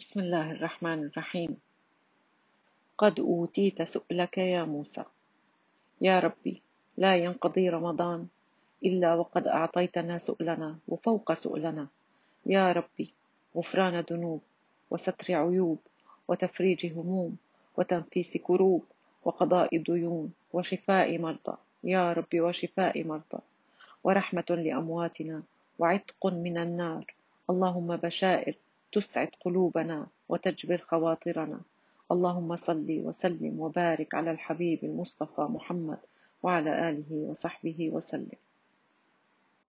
بسم الله الرحمن الرحيم. قد أوتيت سؤلك يا موسى. يا ربي لا ينقضي رمضان إلا وقد أعطيتنا سؤلنا وفوق سؤلنا. يا ربي غفران ذنوب وستر عيوب وتفريج هموم وتنفيس كروب وقضاء ديون وشفاء مرضى. يا ربي وشفاء مرضى. ورحمة لأمواتنا وعتق من النار. اللهم بشائر تسعد قلوبنا وتجبر خواطرنا. اللهم صل وسلم وبارك على الحبيب المصطفى محمد وعلى آله وصحبه وسلم.